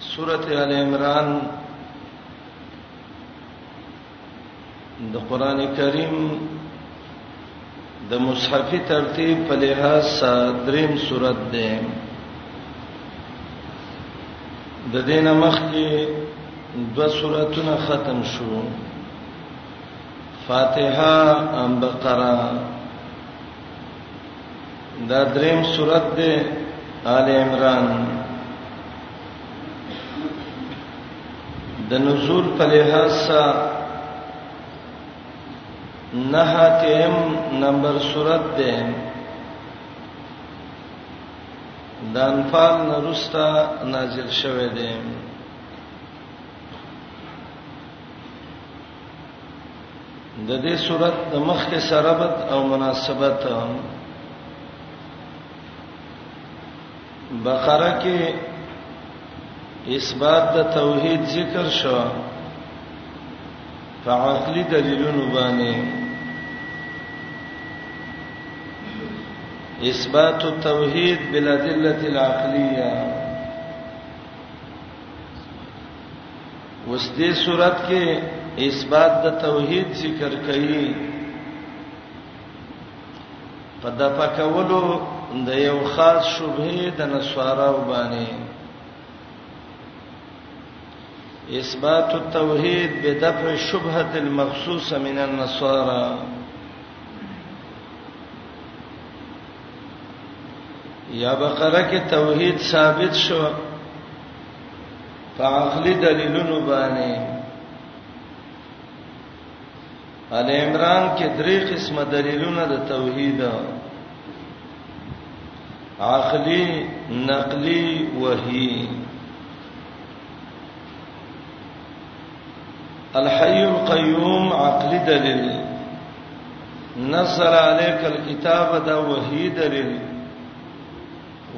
سورت آل عمران د قران کریم د مصحفي ترتیب په لحاظ سره دریم سورت ده د دین مخ کې دو سوراتونه ختم شو فاتحه ام بقره دا دریم صورت دی آل عمران د نزول په لحاظ سره نه تیم نمبر صورت ده د انفال نرستا نازل شوه ده د دې صورت د مخ کې سرابت او مناسبت بقره کې اثبات د توحید ذکر شو په عقلي دلیلونو باندې اثبات التوحید بالادله العقلیه اوس دې صورت کې اثبات د توحید ذکر کړي په د پکولو د یو خاص شبهه د نسوارا وبانه اثبات التوحید بدفع شبهه المخصوصه من النصارى یا بقره کې توحید ثابت شو په عقلي دلیلونو باندې ال عمران کې درې قسمه دلیلونه د توحید عقلی نقلی وحی الحي القيوم عقلی دلیل نزل عليك الكتاب دا وحی دلیل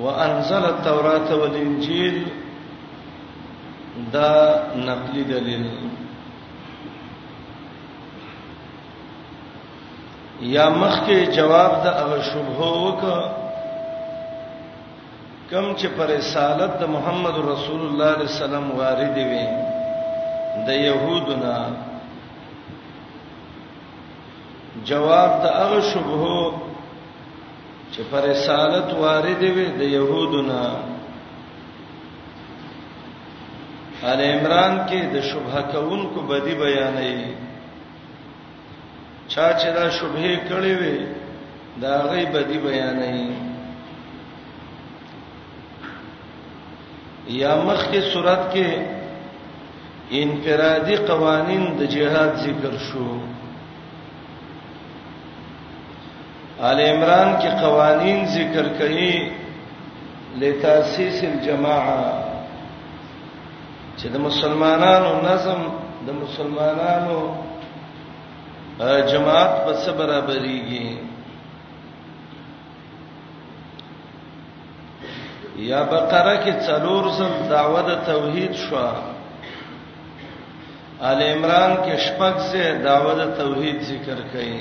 وانزل التوراة والانجيل دا نقلی دلیل یا مخکې جواب د هغه شبهه وکړه کم چې پر رسالت د محمد رسول الله صلی الله علیه وسلم وارد وي د يهودنا جواب د هغه شبهه چې پر رسالت وارد وي د يهودنا ال عمران کې د شبهه کوونکو بدی بیانې چا چې دا شبهه کړې وي دا غي بدی بیانې یا مخ کې صورت کې انفرادي قوانين د جهاد ذکر شو آل عمران کې قوانین ذکر کړي لتاسیس الجماعه چې د مسلمانانو نظم د مسلمانانو جماعت په صبر برابرېږي یا بقره کې څلور سم دعوه د توحید شو آل عمران کې شپږ سه دعوه د توحید ذکر کړي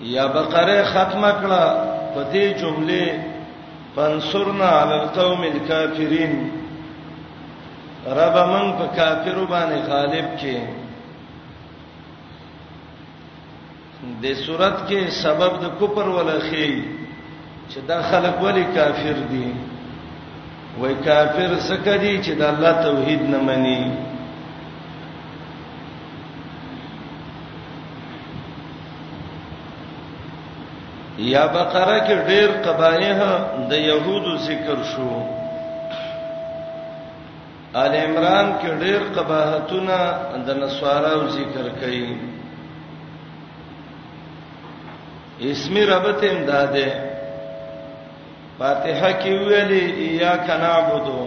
یا بقره ختم کړه په دې جمله فانصرنا علی القوم الکافرین رب من په کافرو باندې غالب کې د صورت کې سبب د کوپر ولخی چې دا خلک ولی کافر دي وای کافر څخه دي چې د الله توحید نه مني یا بقره کې ډېر قبایح د يهودو ذکر شو آل عمران کې ډېر قباحتونه د نصاراو ذکر کړي اسمی ربط امداده فاتحه کې ویلي یا کنابودو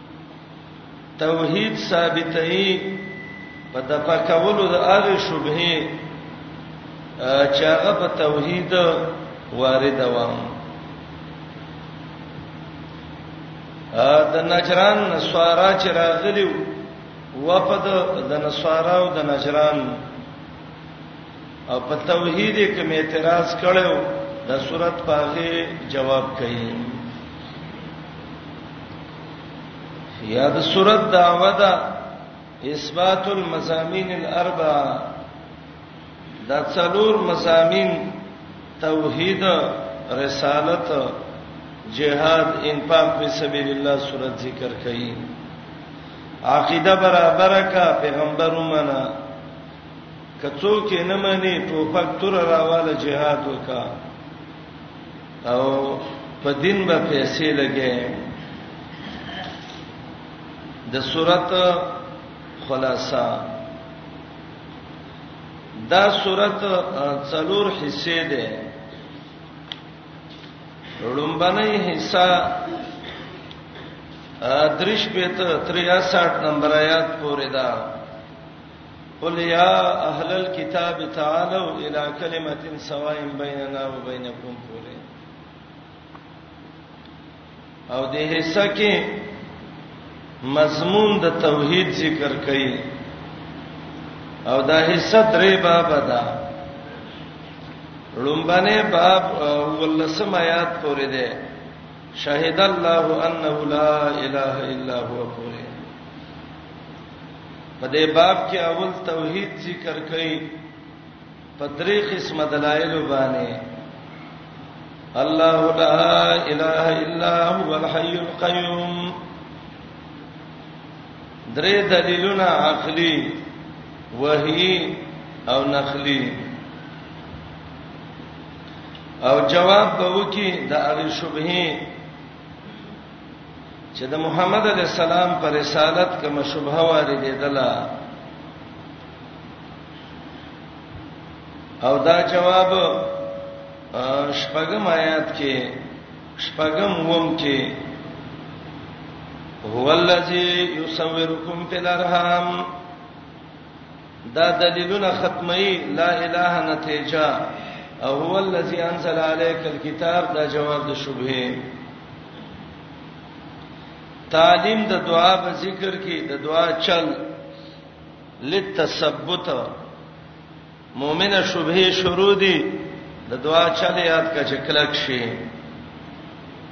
توحید ثابتې په د پکولو د هغه شوبه چې هغه په توحید وارد وام د نجران نسوارا چې راغلی وفد د نسوارا او د نجران او په توحید کې مې اعتراض کړو د صورت پاغه جواب کړي یا د صورت دعوه ده اثبات المزامین الاربع دا څلور مزامین توحید رسالت جهاد انفاق په سبیل الله صورت ذکر کړي عقیده برابر کا پیغمبر ومنه کڅوک نه مانی ټوپک تر راواله جهاد وکا او په دین به پیسې لګې د صورت خلاصہ دا صورت څلور حصے ده لومبنۍ حصہ درش په 63 نمبر آیات پورې ده قل یا اهل الكتاب تعالوا الى كلمه سواء بيننا وبينكم پوره او د حصہ کې مضمون د توحید ذکر کړي او دا حصہ درې باب ده لومبنه باب ولسم آیات پورې ده شهید الله انه لا اله الا هو پورې په دې باب کې اول توحید ذکر کړي په درې قسم دلایل باندې الله لا اله الا هو الحي القيوم درې دلیلونه عقلي وحي او نقلي او جواب به وکي د هغه شبهه چې د محمد علی السلام پر رسالت کوم شبهه واردېدله او دا جواب شپږم آیات کې شپږم وم کې هو الذی یصورکم فی الارحام دا دلیلونه ختمي لا اله نتیجه او هو الذی انزل علیک الكتاب دا جواب د شبهه تعلیم د دعا په ذکر کې د دعا چل لتثبت مؤمنه شبهه شروع دي د دعا چل یاد کا چې کلک شي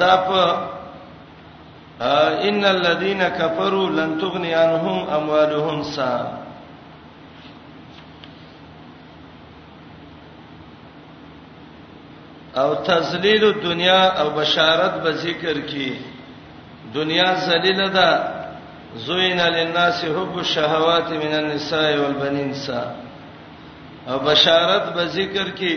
دا په ان الذين كفروا لن تغني عنهم اموالهم سا او تذلیل الدنیا او بشارت به ذکر کی دنیا ذلیل ده زوین للناس حب الشهوات من النساء والبنین سا او بشارت به ذکر کی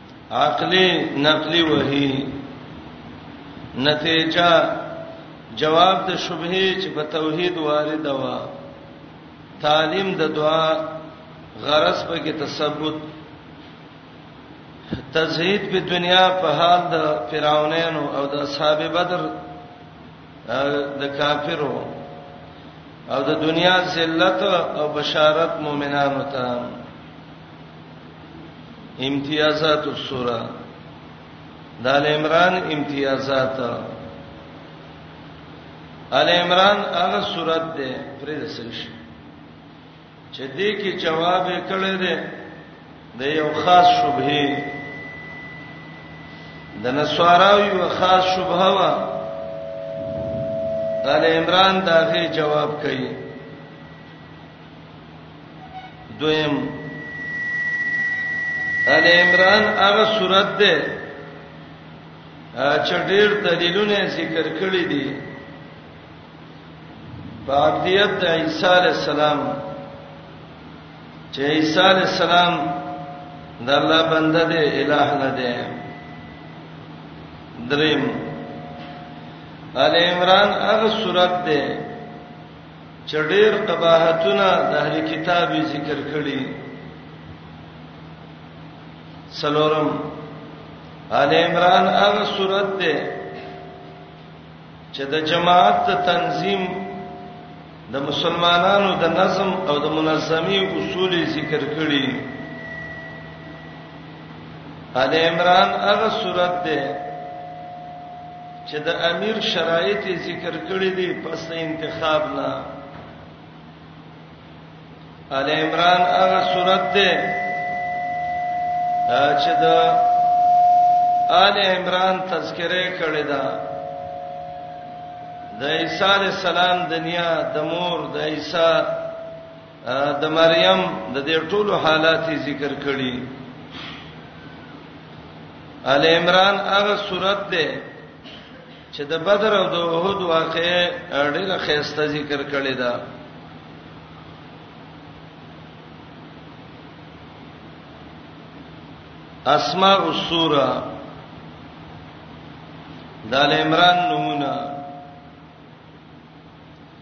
عقلی نقلی وحی نتیجه جواب د شبهه چې په توحید وارد وا تعلیم د دعا غرض په کې تثبت تزهید په دنیا په حال د فرعونانو او د اصحاب بدر د کافرو او د دنیا ذلت او بشارت مؤمنانو ته امتیازات السوره د ال عمران امتیازات ال عمران هغه سورته ده پرې د سرش چې دې کې جواب کړي ده د یو خاص شبهه د نسواراوی و خاص شبهه وا ال عمران داغه جواب کوي دویم ال عمران هغه سورته ده چې ډېر دلیلونه ذکر کړی دي باقیت د عیسی علی السلام چې عیسی علی السلام د الله بنده دی الہ نه دی دریم ال عمران هغه سورته ده چې ډېر قباحتونه د اهل کتاب ذکر کړي سلورم آل عمران هغه سورته ده چې د جماعت د تنظیم د مسلمانانو د نظم او د منظمي اصول ذکر کړي ال عمران هغه سورته ده چې د امیر شرایط ذکر کړی دی پس انتخاب نه ال عمران هغه سورته ده چې د آل عمران تذکره کړی دا د عیسی علی السلام دنیا د مور د عیسی د مریم د دې ټولو حالات ذکر کړي ال عمران هغه صورت ده چې د بدر او د احد واقعې ډېره خيسته ذکر کړي ده اسماء السوره د ال عمران نمونه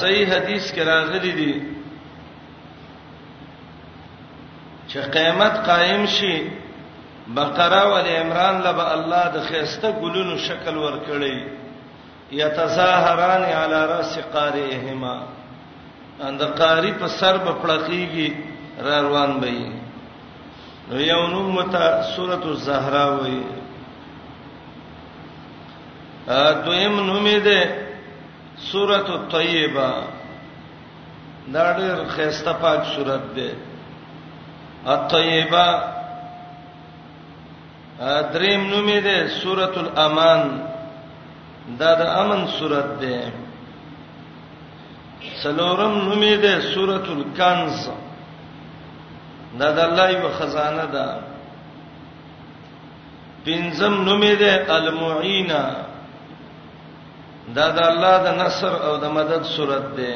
صحیح حدیث کې راغلي دي چې قیامت قائم شي بقره او عمران لبا الله د خيسته ګلونو شکل ورکړي یتظاهران علی راس قاریهما اند قاری په سر په پړقېږي را روان وي نو یو نوم متا سورۃ الزهرا وایي دویم نوم دې سورۃ الطیبه دا ډېر خسته پاک سورۃ ده الطیبه دریم نوم دې سورۃ الامان دا د امن سورۃ ده څلورم نوم دې سورۃ الکنز دا د الله یو خزانه ده پنځم نوم یې ده المعینا دا د الله د نصر او د مدد صورت ده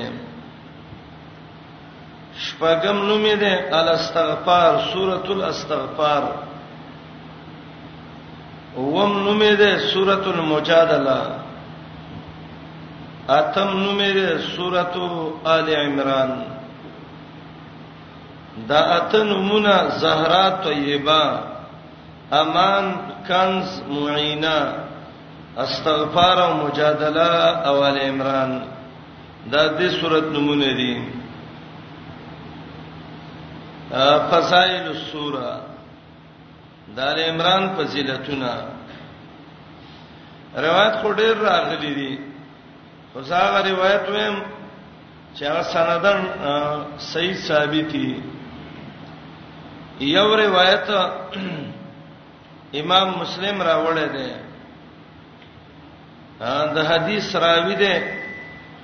شپږم نوم یې ده الاستغفار سورۃ الاستغفار اوم نوم یې ده سورۃ المجادله اتم نوم یې ده سورۃ آل عمران دا اته نمونه زهرا طیبه امان کنز معینا استغفار او مجادله او ال عمران دا دې صورت نمونه دي فضائل السوره د ال عمران فضیلتونه روایت خو ډیر راغلي دي خو زاغه روایت ویم چې هغه سندن صحیح ثابتي یو روایت امام مسلم راوړی دی د حدیث راوی دی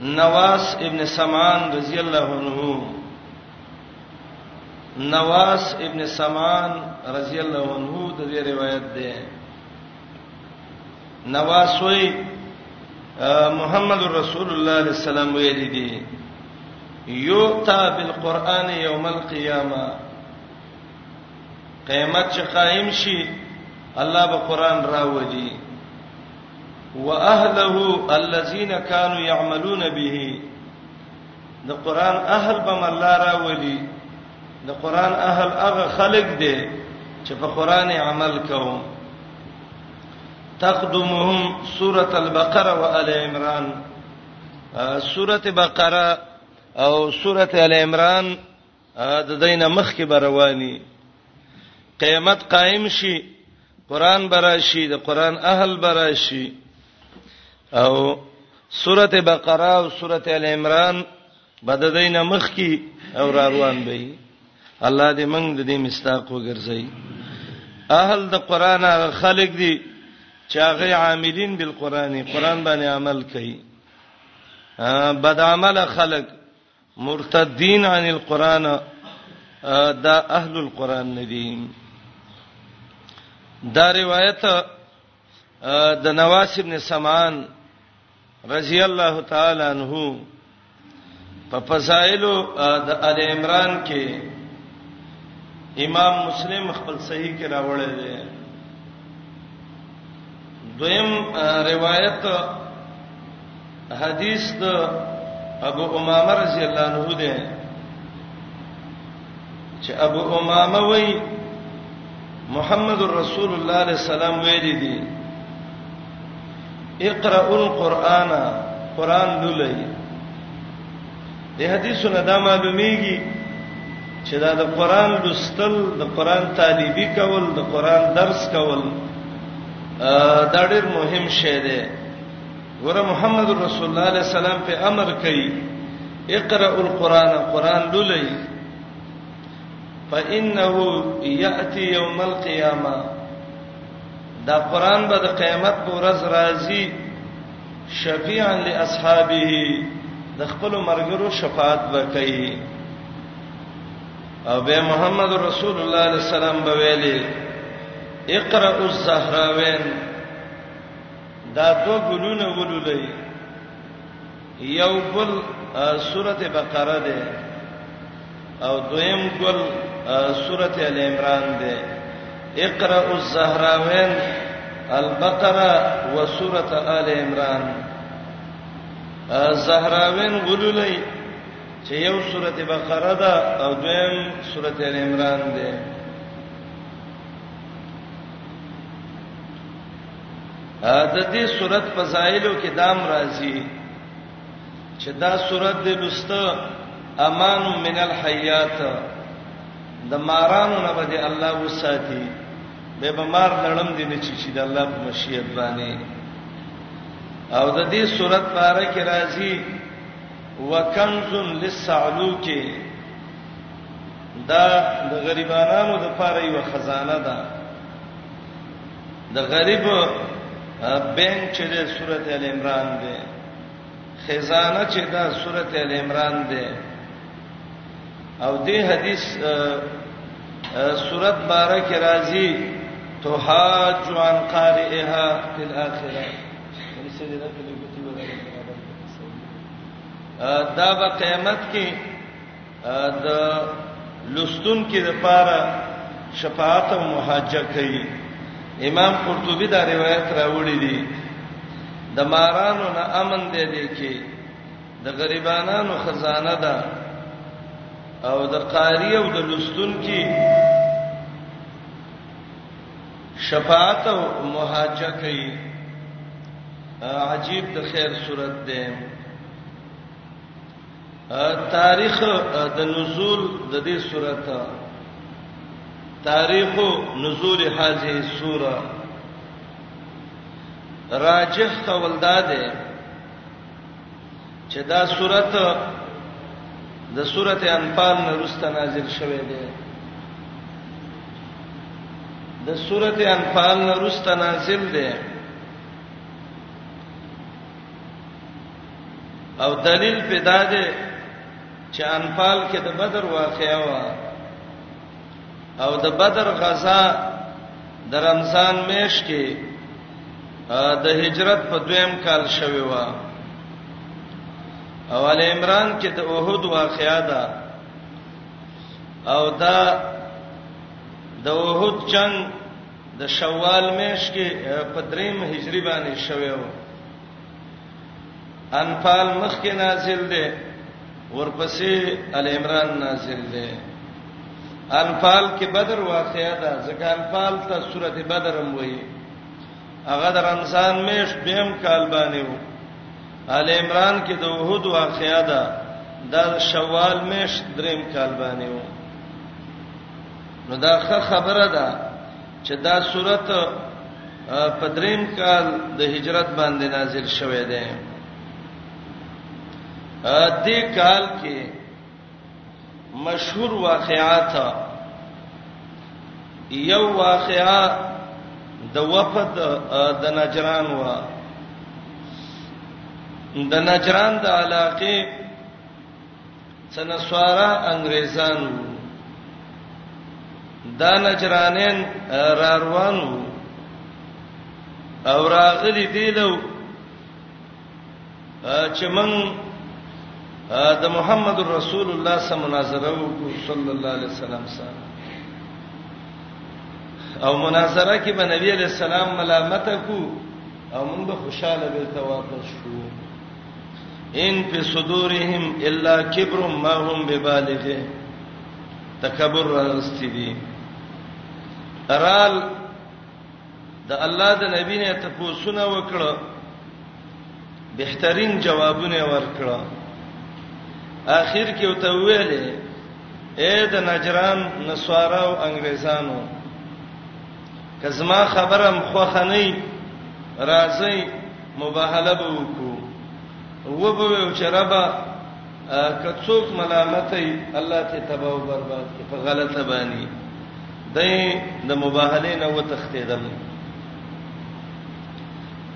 نواس ابن سمان رضی الله عنه نواس ابن سمان رضی الله عنه د دې روایت دی نواسوی محمد رسول الله علیه السلام ویل دي یوتا بالقران یوم القیامه قیامت چې قائم شي الله به قران راوړي واهله الذين كانوا يعملون به د قران اهل به الله راوړي د قران اهل هغه خلق دي چې په قران عمل کوي تقدمهم سوره البقره وال عمران سوره بقره او سوره ال عمران د دینه مخ کې برواني قیامت قائم شي قران براشي د قران اهل براشي او سوره بقره او سوره ال عمران بددین مخ کی او روان به الله دې موږ د دې مستاق وګرځي اهل د قران هغه خلق دي چې هغه عاملین بالقران قران باندې عمل کوي بد عمل خلق مرتدین عن القران دا اهل القران ندي دا روایت د نواس ابن سمان رضی الله تعالی عنہ په فضائل د ال عمران کې امام مسلم خپل صحیح کې راوړی دی دویم روایت حدیث د ابو امامه رضی الله عنه ده چې ابو امامه وای محمد رسول الله علیه السلام ویلي دي اقرأ القرآن قرآن لولئ د حدیثونو دا معلومیږي چې دا د قران لوستل د قران طالبي کول د قران درس کول دا ډېر مهم شی دی ګوره محمد رسول الله علیه السلام په امر کوي اقرأ القرآن قرآن لولئ فإنه يأتي يوم القيامة دا قرآن به د قیامت پر ورځ راځي شفیعا لاصحابه د خپل مرګرو شفاعت وکړي او به محمد رسول الله علیه السلام به ویلي اقرأ الزهراوین دا دو ګلونه ولولئ یو ګل سورته بقره ده او دویم ګل سورته ال عمران ده اقرا الزهراوین البقره وسوره ال عمران زهراوین ولولئ چې یو سورته بقره ده او دویم سورته ال عمران ده د دې صورت فضایلو کې دام راځي چې دا صورت د لسته امان من الحیات د مارانو نه بده الله وساتي به بمار لړم دي نه چی چې د الله په مشیت باندې او د دې صورت باره کې راځي وکنز للسعلوک دا د غریبانو د پاره یو خزانه ده د غریب بینک چې د سورته ال عمران دی خزانه چې دا سورته ال عمران دی او دې حدیث سورته بارک راځي تهاج عن قارئها فی الاخره دا به قیامت کې د لستون کې د پاره شفاعت او محاجه کوي امام قرطبي دا روایت راوړی دی د مارانو نه امن دی دی کې د غریبانو خزانه ده او د قاری او د لستون کې شفاعت او محاجه کوي عجیب د خیر صورت ده تاریخ د نزول د دې سورته تاریخ نزول هذه سوره راجح قول داده چې دا سورته د سورته انفال نه رسته نازل شوه دی د سورته انفال نه رسته نازل دی او دلیل په دا دی چې انفال کې د بدر واقعا و او د بدر غزا د رمضان میش کې د هجرت په دویم کال شوه و او ال عمران کې د اوحد واقعا ده او دا د اوحد جنگ د شوال میش کې په دریم هجری باندې شوه و انفال مخکې نازل دی ورپسې ال عمران نازل دی انفال کې بدر واقعیا ده ځکه انفال ته سورته بدر هم وایي هغه د رمضان میشت بیم کال باندې وو ال عمران کې د وحود واقعیا ده د شوال میشت دریم کال باندې وو نو دا خبره ده چې دا صورت په دریم کال د هجرت باندې نازل شوه دی ا دې کال کې مشهور واقعات یو واقعا د وفد د نجران و د نجران د علاقې سنسوارا انګريزان دا نجرانین را روانو او راغلي دی لو چې من د محمد رسول الله سره مناظره وکړو صلی الله علیه وسلم سره او مناظره کې به نبی علیہ السلام ملامت کو او موږ به خوشاله به تواپس شو ان فی صدورهم الا کبر ما هم ببالغه تکبر راستي دي رال د الله د نبی نه ته پوښتنه وکړه بهترین جوابونه ورکړه اخر کې وته ویلې اے د نجران نسوارا او انګريزانو کزما خبرم خوخه نه راځي مباهله به وکړو و به ویو چې ربا کڅوک ملامت ای الله ته تباہ او برباد کې په غلطه باندې دای د مباهله نه و تختیدل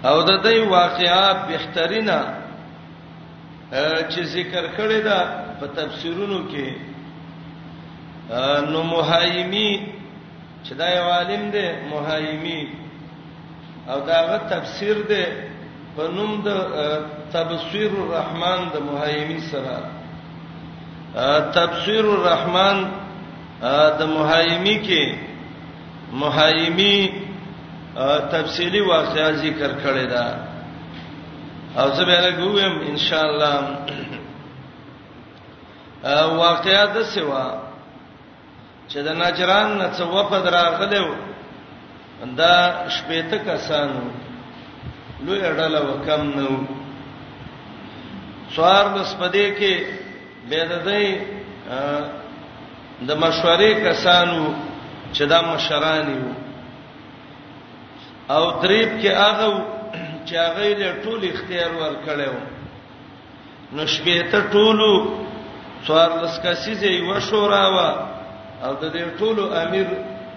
او د دې واقعا بهترینا چې ذکر کړی دا په تفسیرونو کې نو مهایمی چې دا یو عالم دی مهایمی او داغه تفسیر دی په نوم د تبصیر الرحمن د مهایمی سره تبصیر الرحمن د مهایمی کې مهایمی تفصیلی واقعا ذکر کړی دا او زه به لګوم ان شاء الله واقعا د سیوا چې د نجران نه څو وفد راغلو دا شپېته کسانو لوی ډله وکم نو څوار د سپدې کې به د دې د مشورې کسانو چې دا مشرانی وو او تریب کې هغه چې هغه له ټول اختیار ور کړو نو شپې ته ټولو څوار لس کسیزه یو شورا وا او د دې ټولو امیر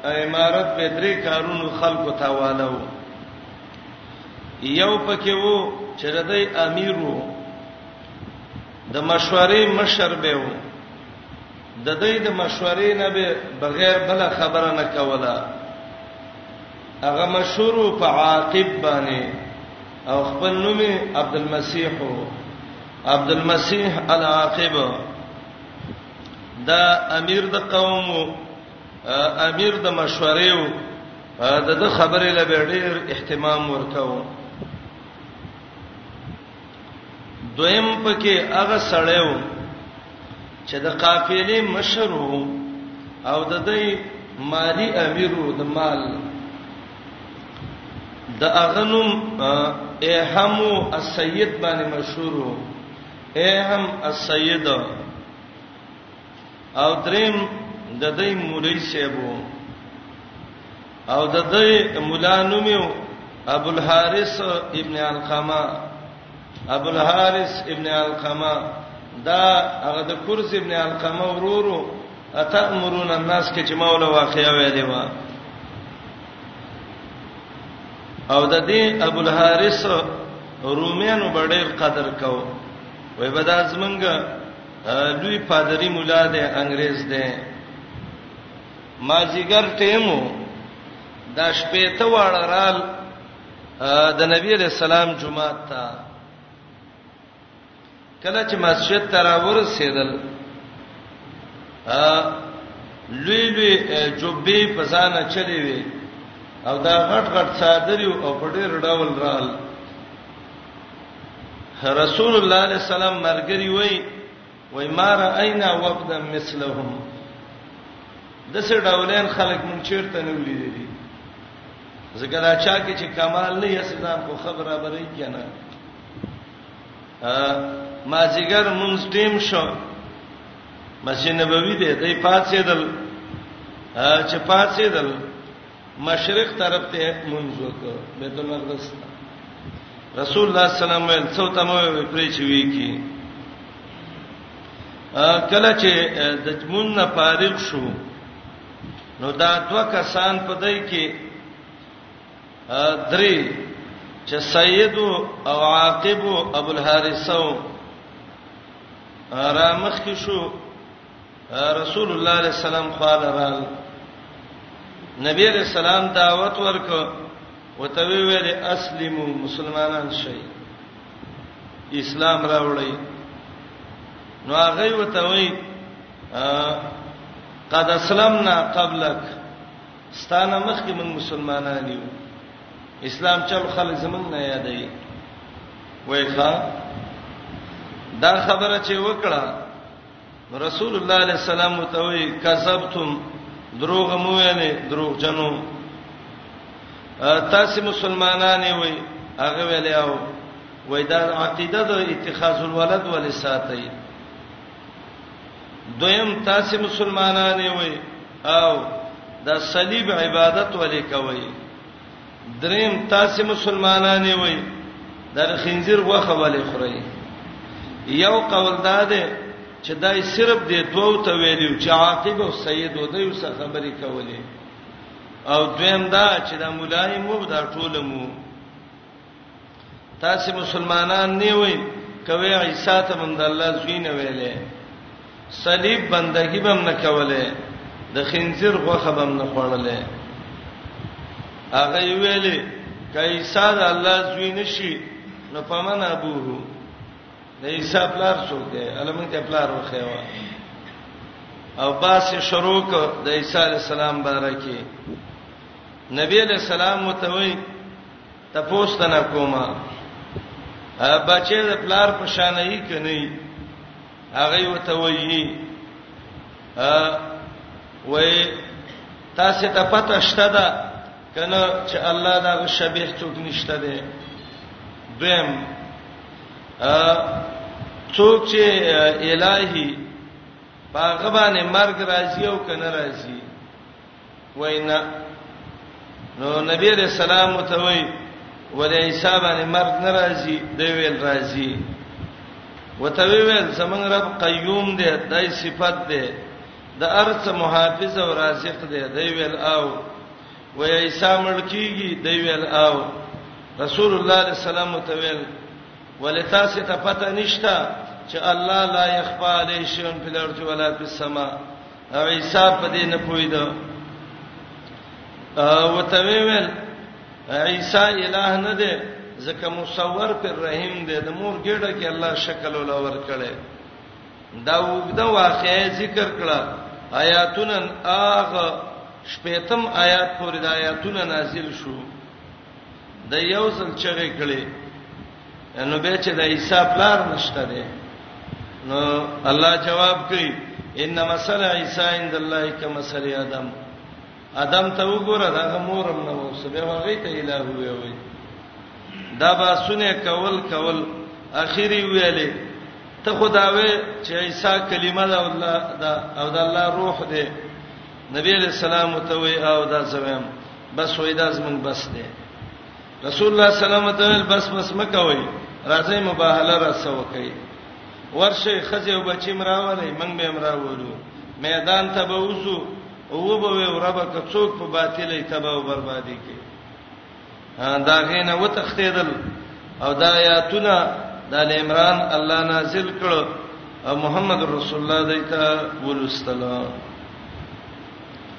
امارت به درې کارونو خلکو ته والو یو پکې وو چې د دې امیر وو د مشورې مشر به وو د دې د مشورې نه به بغیر بل خبره نه کوله هغه مشهور په عاقب باندې او خپل نوم عبد المسيح عبد المسيح العاقب دا امیر د قوم امیر د مشورې او د خبرې لبه ډېر اهتمام ورکاو دویم پکې هغه سړیو چې د قافلې مشر وو او د دې مالی امیرو د مال د اغنم اهمو السید باندې مشهور وو اهم السید او دریم د دې مولوی سیبو او د دې مولا نوم یو ابو الحارث ابن القما ابو الحارث ابن القما دا هغه د کورس ابن القما ورورو اتامرون الناس کې چې مولا واقعیا ویلې و او د دې ابو الحارث روميانو بډېر قدر کو وای بدا زمنګ لوی پادری مولا دی انګريز دی مازیګر ټیمو دا شپې ته واړه رال د نبی علیہ السلام جمعه تا کله چې مسجد ته راورسېدل لوی لوی جوبې په ځان چلی وي او دا غټ غټ صادری او په ډېر ډول رال رسول الله صلی الله علیه وسلم مرګري وای وای ما راینا وفدا مثلهم د څه ډولین خلک مونږ چیرته نه ولیدلی ځکه دا چا کې چې کمال نه یې سزا خو خبره بري کنه ما زیګر مونږ ټیم شو مسجد نبوي دې دې پاتې دل چې پاتې دل مشرق طرف ته مونږ وکړو بیت المقدس رسول الله صلی الله علیه وسلم ول څو تمو پرې چې وی کی کله چې د جمون نه فارغ شو نو دا دوه کسان په دای کې درې چې سید او عاقب ابو الحارثه رامخ کې شو رسول الله علیه السلام قال رال نبی علیہ السلام دعوت ورک وتوی ویل اسلمو مسلمانان شئ اسلام راوړی نو هغه وتوی قد اسلمنا قبلک ستانه مخکې موږ مسلمانان یو اسلام چل خلک زمنګ نه یادې وای ښا دا خبره چې وکړه رسول الله علیه السلام ته وی کذبتم دروغ مو ویلې دروغ جنو تاسو مسلمانان وی هغه ویلې او وای دا عقیده د اتخاذ الولد ولې ساتي دویم تاسو مسلمانان وی او دا صلیب عبادت ولې کوي دریم تاسو مسلمانان یې وای در خنزیر غوخه ولې خورئ یو قول دا ده چې دای صرف دې دوو ته ویلو چې عاقب او سید و دوی سره خبرې کولې او دویم دا چې دا مولای مو دا ټول مو تاسو مسلمانان نه وئ کوي عیسی ته هم د الله زوی نه ویلې صلیب بندگی بم نه کوله د خنزیر غوخه بم نه خوړلې هغه ویلې کایسا د الله زوی نشي نو پمن ابوه د عیسی پلار څوک دی علمن کې پلار وخیوا او باس شروع ک د عیسی علی السلام بارکی نبی علیہ السلام متوي تپوس تنه کومه بچې د پلار په شان نه کني هغه وته وایي وای تاسو ته پته شته دا کنه چې الله دا شبيه څوک نشته دی دویم څوک چې الہی پاغه باندې مرګ راځي او کنه راځي وینا نو نبی علیہ السلام ته وی ولې عیسی باندې مرګ ناراضي دی ویل راضي وته ویل زمنګ رب قیوم دی دای صفت دی د ارث محافظ او رازق دی دی ویل او و عیسی ملکیږي دی ویل او رسول الله صلی الله علیه وسلم ته ویل ولتا څه ته پته نشتا چې الله لا يخفى عليه شيء في الارض ولا في السماء او عیسی په دې نه پویده او ته ویل عیسی الہ نه دی ځکه مصور پر رحیم دی د مور ګډه کې الله شکل ول ور کړي دا وګدا واقعي ذکر کړه آیاتن اغه شپیتم آیات پورې د آیاتونه نازل شو د یو ځل چغې کړي نو به چې د عیسی پلار نشته دی نو الله جواب کوي ان مثل عیسی عند الله کمثل ادم ادم ته وګوره دا مورم نو سبه هغه ته الہ وی وی دا با سونه کول کول اخیری ویلې ته خداوي چې عیسی کلمه ده الله دا او د الله روح دی نبی رسول الله ته وی او دا زمم بس وای دا زمون بس دی رسول الله سلام ته بس بس مکوي راځي مباهله رسو کوي ورشه خزه او بچی مراولې منګ به مراولو میدان ته به وځو او به و رب که څوک په باطلې تبا او بربادي کې دا غینه وتختیدل او دا آیاتونه د عمران الله نازل کړو محمد رسول الله دایته ولستلو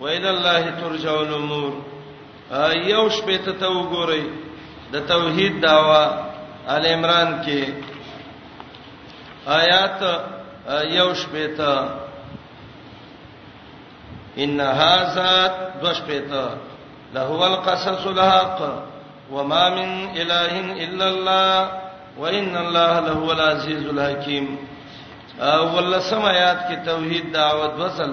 وإلى الله ترجع الأمور یو شپه ته ته وګورئ د توحید داوا ال عمران کې آیات یو شپه ته ان هاذا دوش پته له هو القصص الحق وما من اله الا الله وان الله له هو العزيز الحكيم ولسم آیات کې توحید دعوت وصل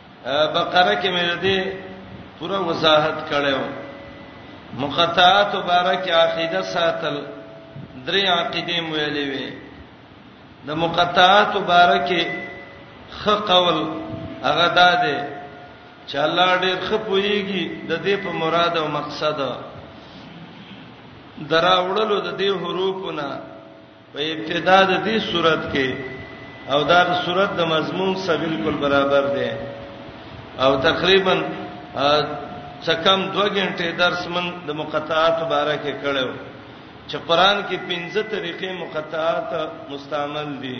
بقره کې مې دې پوره وضاحت کړو مقطعات مبارک عقیده ساتل درې عقیده ویلې وي د مقطعات مبارک خ قول هغه داده چې الله ډېر خپويږي د دې په مراد او مقصد دراوړلو د دې حروفونه په ابتدا د دې صورت کې او دا د صورت د مضمون سره بالکل برابر دی او تقریبا څکم 2 غنټه درس من د مقطعات باره کې کړو چې قران کې 15 طریقې مقطعات مستعمل دي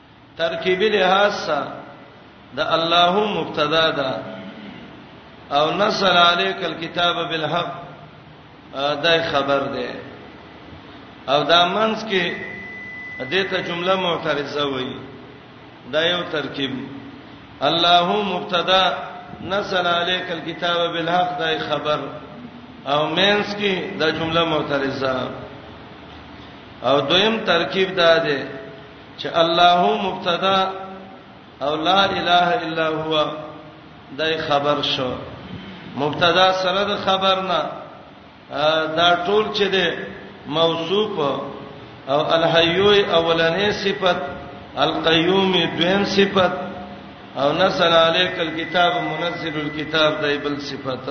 ترکیبی لحاظ سره د الله مبتدا ده او نزل عليك الكتاب بالحق دا خبر ده او دا منځ کې دته جمله معترضه وایي دا یو ترکیب الله مبتدا نزل عليك الكتاب بالحق دا خبر او مینس کې دا جمله معترضه او دویم ترکیب دا ده چې الله مبتدا او لا اله الا هو دای خبر شو مبتدا سره د خبر نه دا ټول چې ده موصوف او الحیوی اولنې صفت القیوم دویم صفت او نزل علیک الكتاب منزل الكتاب دای بل صفت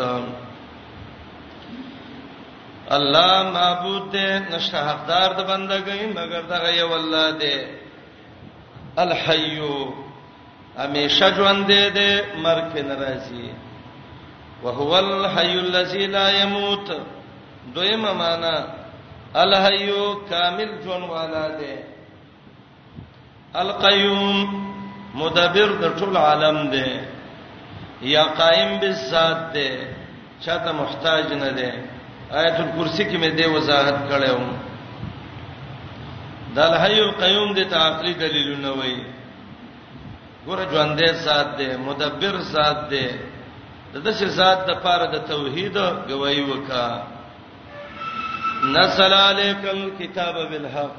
الله معبود دی نشته حقدار د بندګۍ مگر دغه یو الله دی الحی همیشه ژوند دی مرګ نه راځي وهو الحی الذی لا یموت دویمه معنا الحی کامل ژوند والا دی القیوم مدبر د ټول عالم دی یا قائم بالذات دی چاته محتاج نه دی آیت الکرسی کې مې دی وضاحت کړو د الحی القیوم د تعقلی دلیلونه وایي ګور ژوندې ذات دی مدبر ذات دی د دې ذات د پاره د توحید گواہی وکا نزل علیک الكتاب بالحق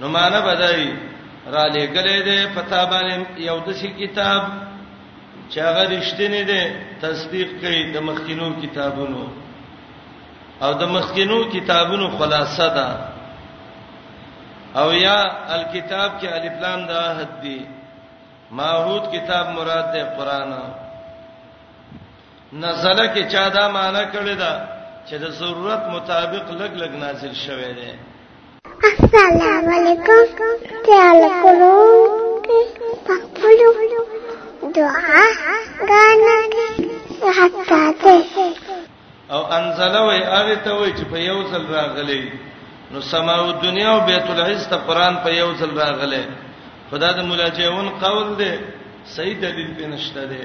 نو معنا بدای را لګلې ده په تابانه یو د شي کتاب چې هغه رښتینی دی تصدیق کوي د مخکینو کتابونو او د مخکینو کتابونو خلاصه ده او یا الکتاب کې الف لام د عهد دی ماحود کتاب مراد ده قران نزله کې چا دا معنی کړی ده چې د ضرورت مطابق لګ لګ نازل شوی دی السلام علیکم تعال کولو پخپلو دعا غانا حتا ته او انزله وی هغه ته وی چې په یو ځل راغلی نو سماع الدنیا او بیت العز ته قران په یو ځل راغله خدا د ملاجئون قول دی صحیح دلیل پینشته دی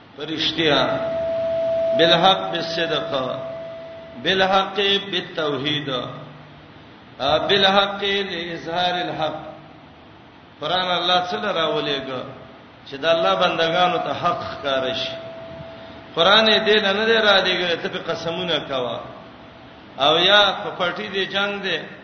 پرشتیا بالحق بالصدق بالحق بالتوحید بالحق لاظهار الحق قران الله صلی الله علیه و چې د الله بندگانو ته حق ښکار شي قران دې نه دی را دیږي ته په قسمونه کوا او یا په پټی دې جنگ دې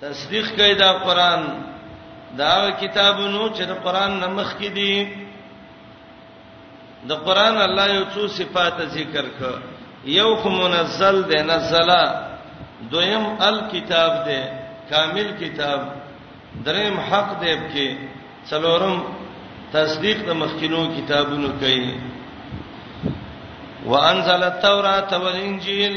تصدیق کوي دا قران دا کتابونو چې د قران نمخ کې دي د قران الله یو څو صفات ذکر کړ یو خو منزل دی نزلا دویم الکتاب دی کامل کتاب دریم حق دی کې څلورم تصدیق د مخکینو کتابونو کوي وانزل التوراۃ والانجیل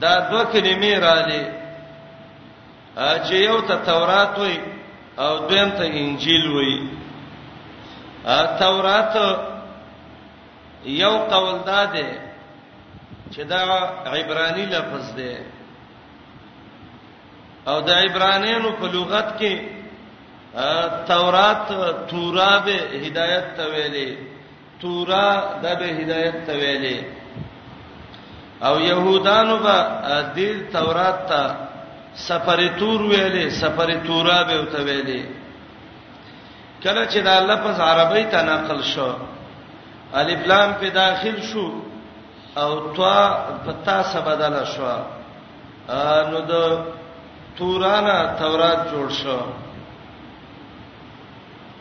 دا دوه کلمې راځي چې یو ته تورات وای او دویم ته انجیل وای تورات یو قول دا ده چې دا عبرانی لفظ ده او د عبرانیانو په لغت کې تورات توراب هدایت ته ویلي تورا د به هدایت ته ویلې او يهودانو به د تورات ته سفر تور ویلې سفر تورا به وته ویلې کله چې دا لفظ عربی ته نقل شو الف لام په داخل شو او توا پتا سبدل شو نو د تورانا تورات جوړ شو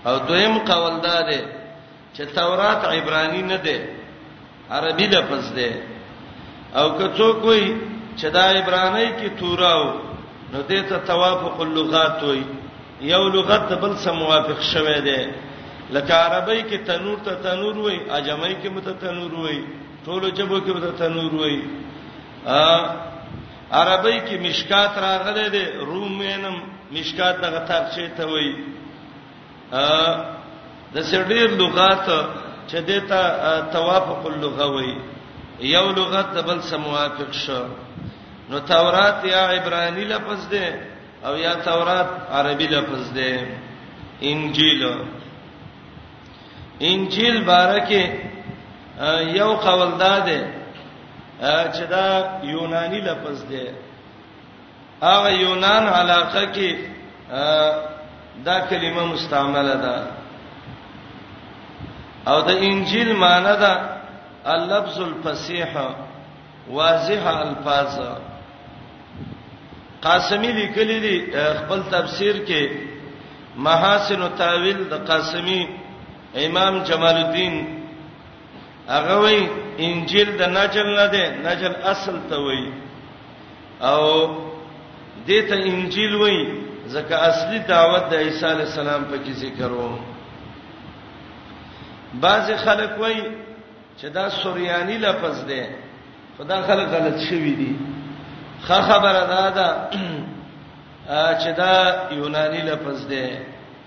او دویم قول دا دی چې تورات عبرانی نه ده عربي لفظ ده او که څوک وي چې دا عبرانی کې توراو نو دې ته توافق اللغات وي یو لغت بل سم موافق شوه ده لکه عربی کې تنور ته تنور وای اجمای کې مت تنور وای ټولو جبو کې مت تنور وای عربی کې مشکات راغله ده رومینم مشکات دغه ترچه ته وای د سړي لغات چې دته توافق اللغه وي یو لغت د بل سره موافق شو نو تورات یا عبرانی لفظ دی او یا تورات عربی لفظ دی انجیل انجیل بارکه یو قول داده چې دا یونانی لفظ دی هغه یونان علاقه کې دا کلمه مستعمله ده او د انجیل معنی ده اللفظ الفصیح واضح الفاظ قاسمی لیکلی دی خپل تفسیر کې محاسن التاویل د قاسمی امام جمال الدین هغه وی انجیل د نجل نه ده نجل اصل ته وی او دته انجیل وای ځکه اصلي دعوت د عیسی علی السلام په کې ذکر وو بعض خلک وای چې دا سوریانی لفظ دی خدا خلک غلط شوی دي خه خبره ده دا چې دا یونانی لفظ دی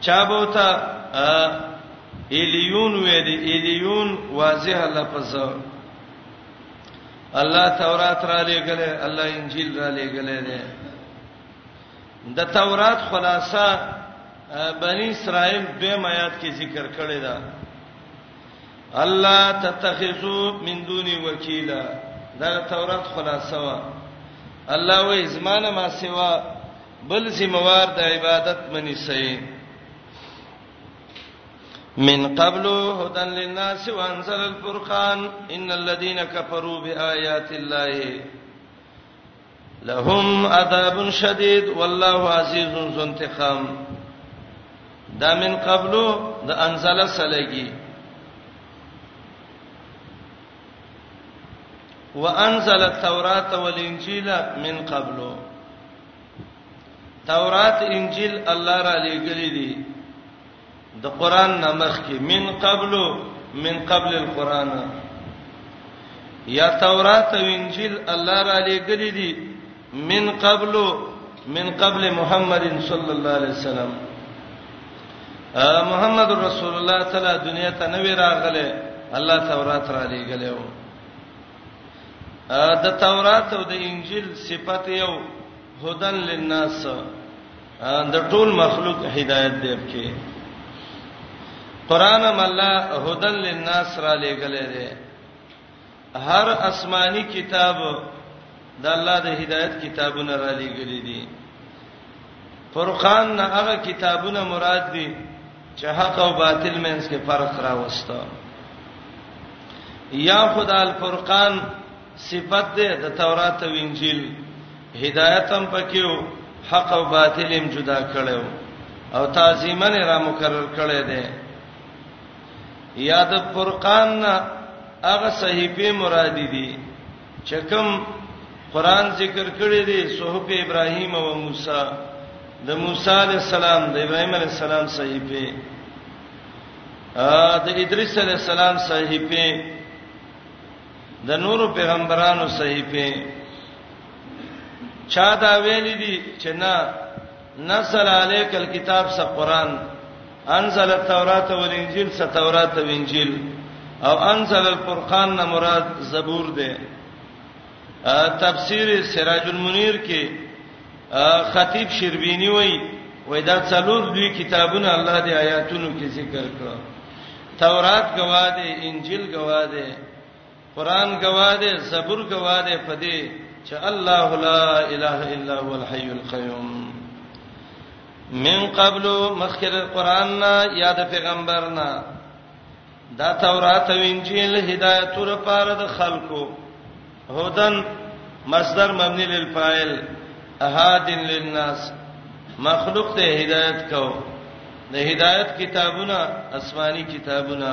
چا به ته الیون وې دی الیون واضح لفظ الله تورات را لېګلې الله انجیل را لېګلې ده د تورات خلاصہ بنی اسرائیل به میات کې ذکر کړی دا الله تتخذو من دوني وکیلا دا تورات خلاصہ وا الله وې زمانه ما سیوا بل سیموار د عبادت منی سي من قبل هدى للناس وانزل الفرقان ان الذين كفروا بآيات الله لهم عذاب شديد والله عزيز ذو انتقام دا من قبل د انزل سلګي وانزل التوراۃ والانجیل من قبل تورات انجیل الله را لېګلې دي د قران نمخ کې من قبل من قبل القران یا تورات او انجیل الله را لېګلې دي من قبل من قبل محمد صلی الله علیه وسلم محمد رسول الله تعالی دنیا ته نوی راغله الله تورات را لېګلې وو د تورات او د انجیل صفت یو هدن للناس د ټول مخلوق هدایت دی پکې قران هم الله هدن للناس را لېګلې دی هر آسماني کتاب د الله د هدایت کتابونه را لېګلې دي فرقان نه هغه کتابونه مراد دي چې حق او باطل مینس کې فرق راوستو یا خدا الفرقان صفت ده د تورات او انجیل هدایت هم پکې حق او باطل هم جدا کړو او تعظیمن را مقرر کړي دي یاد فرقان هغه صحیفه مرادی دي چکم قران ذکر کړی دی صحف ابراهیم او موسی د موسی علی السلام د ابراهیم علی السلام صحیفه ا د ادریس علی السلام صحیفه د نورو پیغمبرانو صحیفه چا دا ویل دي چې نه نسل علیک الكتاب سره قران انزل التوراۃ والانجیل څه تورات او انجیل او انزل الفرقان نه مراد زبور ده تفسیر سراج المنیر کې خطیب شربینی وای وای دا څلور دوی کتابونه الله دی آیاتونو کې ذکر کړو تورات گواه دی انجیل گواه دی قران گواه دی زبور گواه دی په دې چې الله لا اله الا هو الحي القيوم من قبل مخکر قران نه یا د پیغمبر نه دا تورات او انجیل هدایت تر پاره د خلکو هدن مصدر مبني للفاعل احاد للناس مخلوق ته هدایت کو د هدایت کتابونه آسماني کتابونه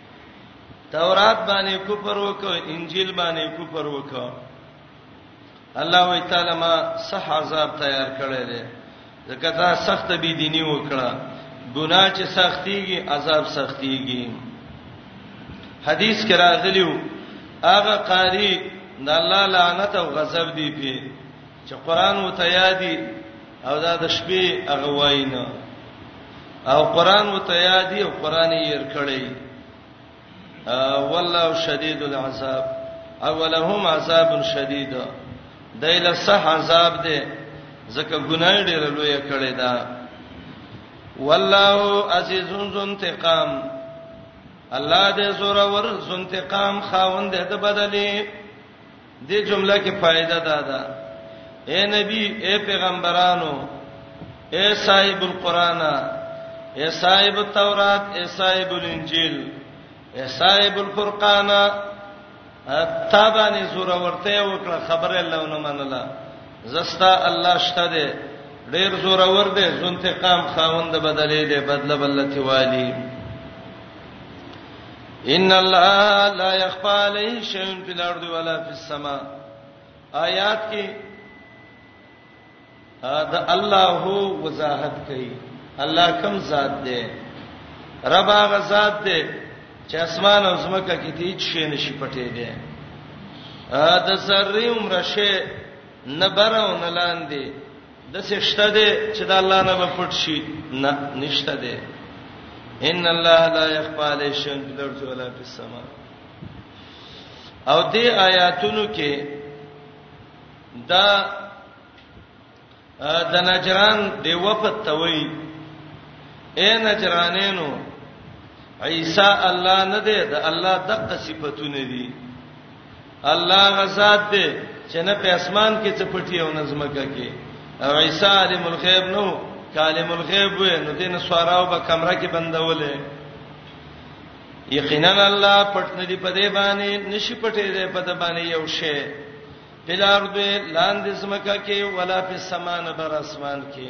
تورات باندې کفر وکړ انجیل باندې کفر وکړ الله وی تعالی ما صح عذاب تیار کړی دی ځکه دا سخت بی دینی وکړه ګناه چې سختيږي عذاب سختيږي حدیث کې راغلیو هغه قاری د الله لعنت او غضب دی په چې قران وته یادي او دا د شپې هغه واینه او قران وته یادي او قران یې ير کړی والله شدید العذاب اولهم عذاب شدید دایله صح عذاب دی ځکه ګناه ډیر لوی کړی دا والله عزیز ذو انتقام الله دې زوره ور ذو انتقام خاوند دې بدلی دې جمله کې فائدہ دا ده اے نبی اے پیغمبرانو اے صاحب القرآن اے صاحب التورات اے صاحب الانجیل اے صاحب الفرقان تابانی زور ورته وکړه خبره الله نو منله زستا الله شته دې ډیر زور ور دې زونته قام خاوند بدلې دې بدله بلتی والی ان الله لا يخفى عليه شيء في الارض ولا في السماء آیات کې دا الله وضاحت کوي الله کوم ذات دی رب هغه ذات دی چې اسمان او زمکه کې هیڅ شی نشي پټې دی دا سرې عمر شی نه برو نه لاندې داسې شته دی چې د الله نه به پټ شي نه نشته دی ان الله لا يخفى عليه شيء في الارض ولا في السماء او دې آیاتونو کې دا د نجران دی وفد توي اے نجرانینو عیسی الله نه دی د الله دغه صفاتونه دي الله غزاد دې چې نه په اسمان کې څه پټي او نظمکه کې او عیسی عالم الغیب نو کالم الغیب نو دین سواراو به کمره کې بندولې یقینا الله پټ نه دی په دې باندې نشي پټې دې په دې باندې یو شی بلارد لاندې سمکه کې ولا په سمان بر اسمان کې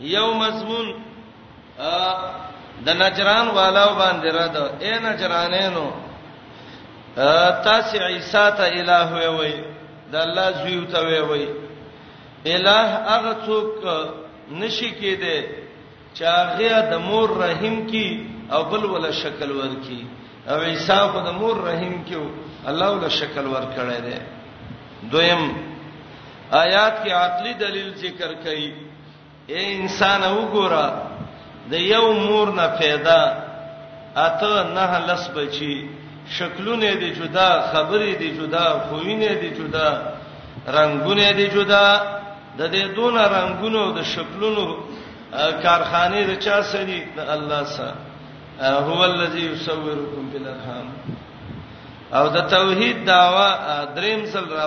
یو مضمون د نجران والاو باندې را ده اے نجرانینو تاسو عیسی ته الہ وی وی د الله زوی ته وی وی الہ هغه څوک نشی کېده چې هغه د مور رحم کی او بل ولا شکل ورکی او عیسی خو د مور رحم کیو الله ولا شکل ور کړی دی دویم آیات کې عقلی دلیل ذکر کړي اے انسان وګوره د یو مور نه پیدا اته نه لس بچي شکلونه دي جدا خبرې دي جدا خوینه دي جدا رنگونه دي جدا د دې دون رنگونو د شکلونو کارخانه د چا سړي د الله سره هو الذی یصورکم بالارحام او د توحید داوا دریم سره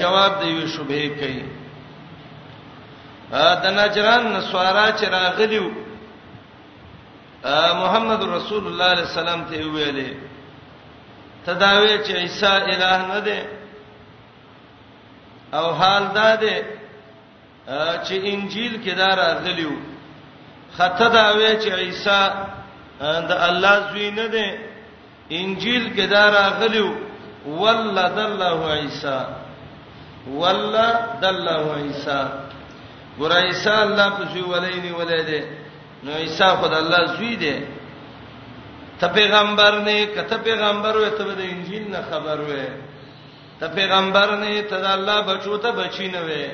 جواب دی وی شوبه کوي د نجران نسوارا چې راغلیو محمد رسول الله علیه السلام ته ویلې تداوی چې عیسی الہ نه دی او حال دا دی چې انجیل کې دا راغلیو خطه دا وی چې عیسی د الله زوی نه دی انجیل کې دا راغلیو ولد الله عیسی ولد الله عیسی ګور عیسی الله په زوی ولینی ولید نو عیسی خود الله زوی دی ته پیغمبر نه کته پیغمبر وې ته د انجیل نه خبر وې ته پیغمبر نه ته د الله بچو ته بچی نه وې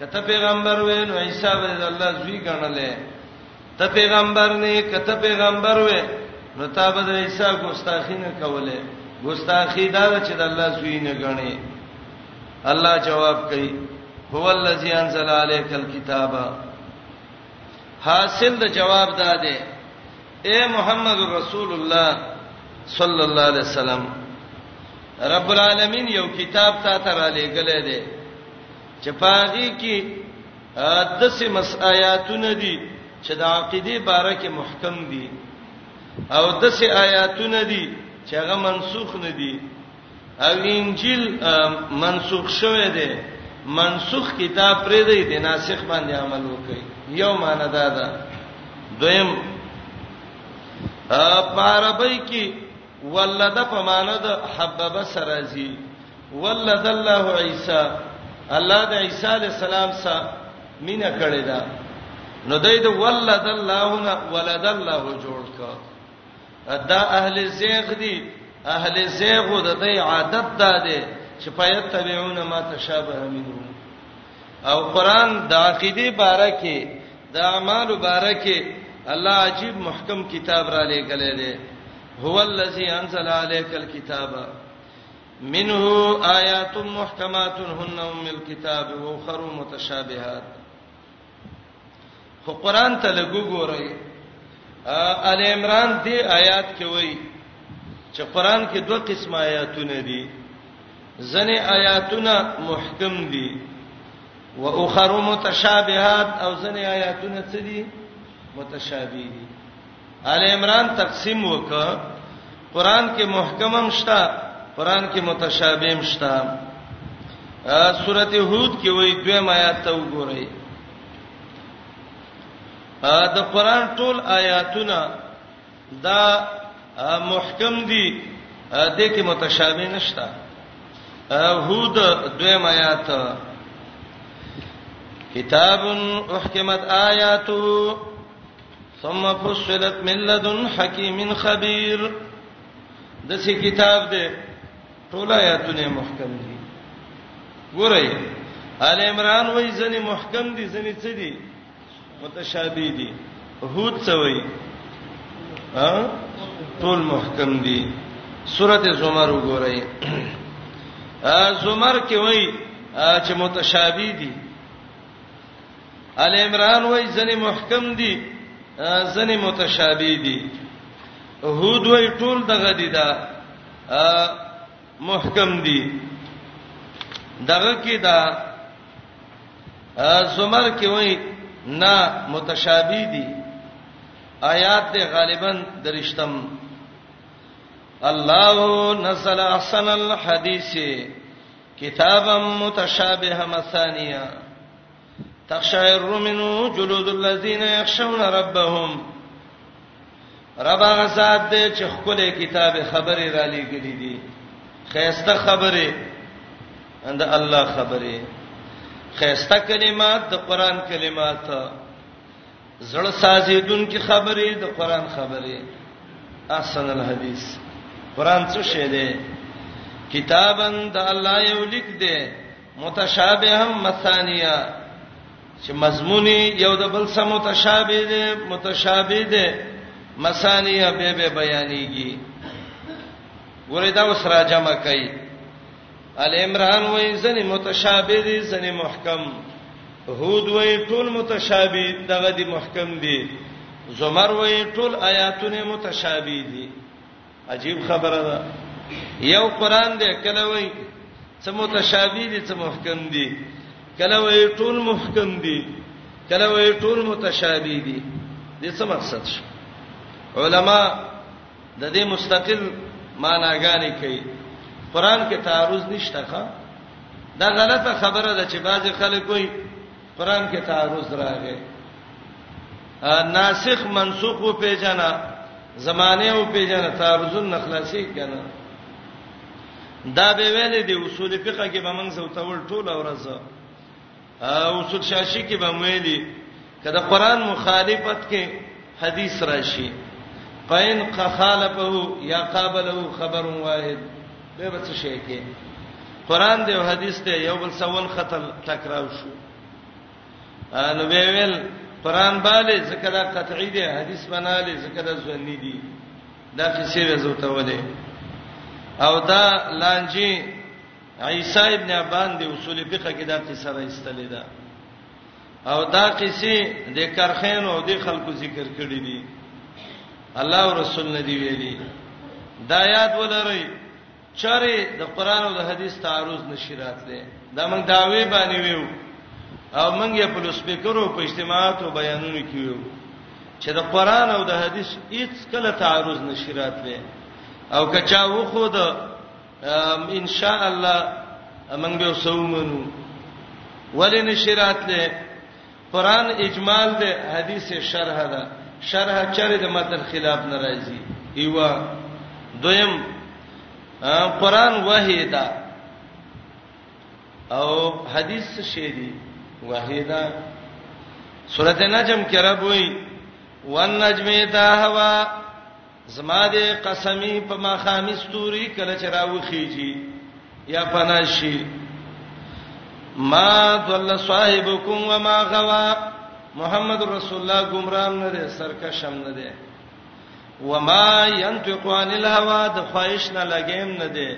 کته پیغمبر وې نو عیسی به د الله زوی ګڼلې ته پیغمبر نه کته پیغمبر وې نو تا به د عیسی ګستاخی نه کولې ګستاخی دا چې د الله زوی نه ګڼې الله جواب کوي هو الذی انزل علیک الكتاب حاصل د جواب دا دی اے محمد رسول الله صلی الله علیه وسلم رب العالمین یو کتاب تا ته را لېګلې دی چې پاغي کې دسه مسآیاتونه دي چې د عقیده باره کې محکم دي او دسه آیاتونه دي چې هغه منسوخ نه دي او انجیل منسوخ شوه دی منسوخ کتاب پرې دی د ناسخ باندې عمل وکړي یو معنی دا ده دویم پاربای کی ولد په معنی د حبب سرازی ولد الله عیسی الله د عیسی علی السلام سره مینا کړی دا نو دای د ولد الله نه ولد الله جوړ کړ دا اهل زیغ دي اهل زیغ د دې عادت دا دی چې فیتبعون ما تشابه منه او قران د عقیده باره کې د اعمال باره کې الله عجیب محکم کتاب را لېګلې دی هو الذی انزل علیک الكتاب منه آیات محکمات هن ام الكتاب واخر متشابهات خو قران ته لګو ګورئ ال عمران دی آیات کې وایي چې قران کې دوه قسم آیاتونه دي ځنې آیاتونه محکم دي و اخر متشابهات او ځنې آیاتونه څه دي متشابه دي ال عمران تقسیم وک قران کې محکمم شته قران کې متشابهم شته سورته هود کې وایي دوه آیات ته وګورئ د قران ټول آیاتونه دا محکم دي د کې متشابه نشته هود دوه آیات کتاب احکمت آیاتو ثم فصلت من لدن حکیم خبیر د څه کتاب دی ټول آیاتونه محکم دي ګورئ آل عمران وای ځنی محکم دي ځنی څه دي متشابه دي هود څه وای ها ټول محکم دي سورته زمر وګورئ زمر کې وای چې متشابه دي ال عمران وای ځنې محکم دي ځنې متشابه دي هود وای ټول دغه دي دا محکم دي دغه کې دا زمر کې وای نه متشابه دي آیات دې غالبا درشتم الله نزل احسن الحديث کتابا متشابها مثانیه تخشعر منه جلود الذين يخشون ربهم رب هغه ذات دی چې خپل کتاب خبره را لېګلې دي خيسته خبره اند الله خبره خيسته کلمات د قران کلمات زړه سازیدون کی خبره د قران خبره احسن الحدیث قران څه شه ده کتابن د الله یو لیک ده متشابهم مثانیه چې مضمونی یو د بل سره متشابه ده متشابه ده مثانیه به به بیانېږي ورته اوس را جمع کړي ال عمران وای زنی متشابه دي زنی محکم هود وای ټول متشابه دغه دي محکم دي زمر وای ټول آیاتونه متشابه دي عجیب خبره ده یو قران دی کله وای څه متشابه دي څه محکم دي کله وای ټول محکم دي کله وای ټول متشابه دي د څه مقصد شو علما د دې مستقل معناګانې کوي قران کې تعارض نشته ښا دا غلطه خبره ده چې بعضی خلک وایي قران کې تعارض راغی ناسخ منسوخ او پیژنه زمانه او پیژنه تعارض نه خلاصي کنه دا به ویلې دی اصول فقہ کې به موږ زو تول ټول ورځ اصول شاشي کې به ویلي کله قران مخالفت کې حدیث راشي پاین قخالفه یا قابله خبر واحد به بس شي کې قران دی او حدیث ته یو بل سوال خطر ټکراو شو نو به ویل قران باندې ذکر قطعی دی حدیث بناله ذکر ځنی دی دا څه څه وځوته ولې او دا لانجه عیسی ابن ابان دی اصول فقہ کې دا قصه راستلې ده او دا قصه د کرخین او د خلکو ذکر کړی دي الله او رسول ندی ویلي دا یاد ولرئ چاره د قران او د حدیث تعارض نشرات لې دا موږ داوی باندې ویو او موږ یې په لوسپیکرو په اجتماعات او بیانونو کې ویو چې د قران او د حدیث هیڅ کله تعارض نشرات لې او کچا وخو د ان شاء الله موږ به وسومنو ولې نشرات له قران اجمال ده حدیث شرح ده شرح چره د متن خلاف ناراضي ایوا دویم قران وحی ده او حدیث شې دي وحی ده سورته نجم کې رب وایي والنجم اذا هوا زما دې قسمی په ماخامي ستوري کله چې راوخیږي یا پناشي ما ضل صاحبکم وما غوا محمد رسول الله گمراه نه دي سرکشم نه دي وما ينطق عن الهوى د خواهش نه لګیم نه دي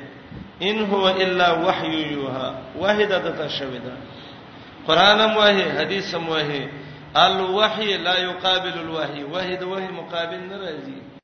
ان هو الا وحي يوها وحده د تشویدا قران هم وحي حديث هم وحي الوحي لا يقابل الوحي وحي د وحي مقابل نه راځي